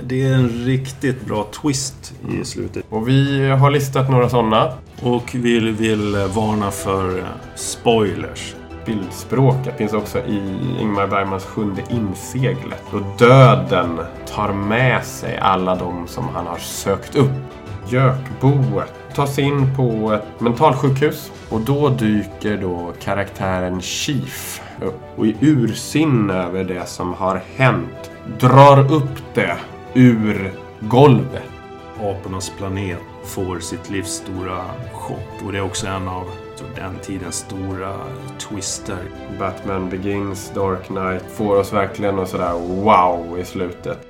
Det är en riktigt bra twist i slutet. Och vi har listat några sådana. Och vi vill varna för spoilers. Bildspråket finns också i Ingmar Bergmans Sjunde inseglet. Och döden tar med sig alla de som han har sökt upp. Gökboet tar sig in på ett mentalsjukhus och då dyker då karaktären Chief upp och i ursinne över det som har hänt drar upp det ur golvet. Apornas planet får sitt livs stora chock och det är också en av den tidens stora twister. Batman Begins, Dark Knight får oss verkligen att sådär wow i slutet.